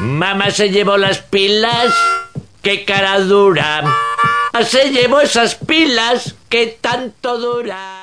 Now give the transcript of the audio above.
Mamá se llevó las pilas. ¡Qué cara dura! Ah, se llevó esas pilas que tanto duran.